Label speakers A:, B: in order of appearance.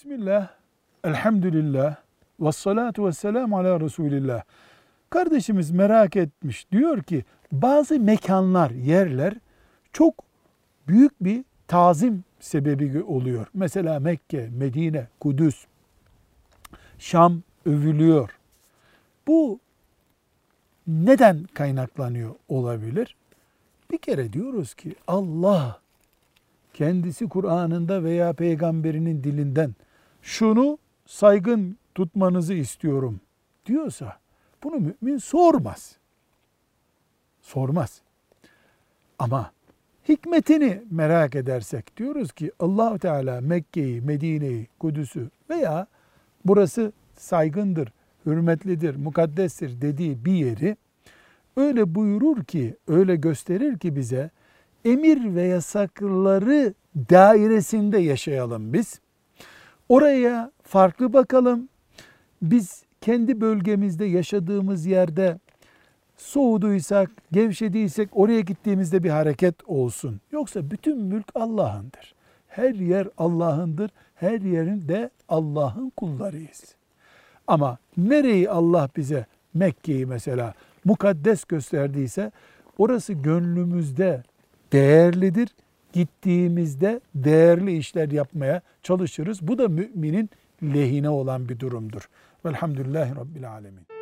A: Bismillah, elhamdülillah, ve salatu ve selamu ala Resulillah. Kardeşimiz merak etmiş. Diyor ki bazı mekanlar, yerler çok büyük bir tazim sebebi oluyor. Mesela Mekke, Medine, Kudüs, Şam övülüyor. Bu neden kaynaklanıyor olabilir? Bir kere diyoruz ki Allah kendisi Kur'an'ında veya peygamberinin dilinden şunu saygın tutmanızı istiyorum diyorsa bunu mümin sormaz. Sormaz. Ama hikmetini merak edersek diyoruz ki Allahu Teala Mekke'yi, Medine'yi, Kudüs'ü veya burası saygındır, hürmetlidir, mukaddestir dediği bir yeri öyle buyurur ki, öyle gösterir ki bize emir ve yasakları dairesinde yaşayalım biz. Oraya farklı bakalım. Biz kendi bölgemizde yaşadığımız yerde soğuduysak, gevşediysek oraya gittiğimizde bir hareket olsun. Yoksa bütün mülk Allah'ındır. Her yer Allah'ındır. Her yerinde Allah'ın kullarıyız. Ama nereyi Allah bize Mekke'yi mesela mukaddes gösterdiyse orası gönlümüzde değerlidir. Gittiğimizde değerli işler yapmaya çalışırız. Bu da müminin lehine olan bir durumdur. Velhamdülillahi Rabbil Alemin.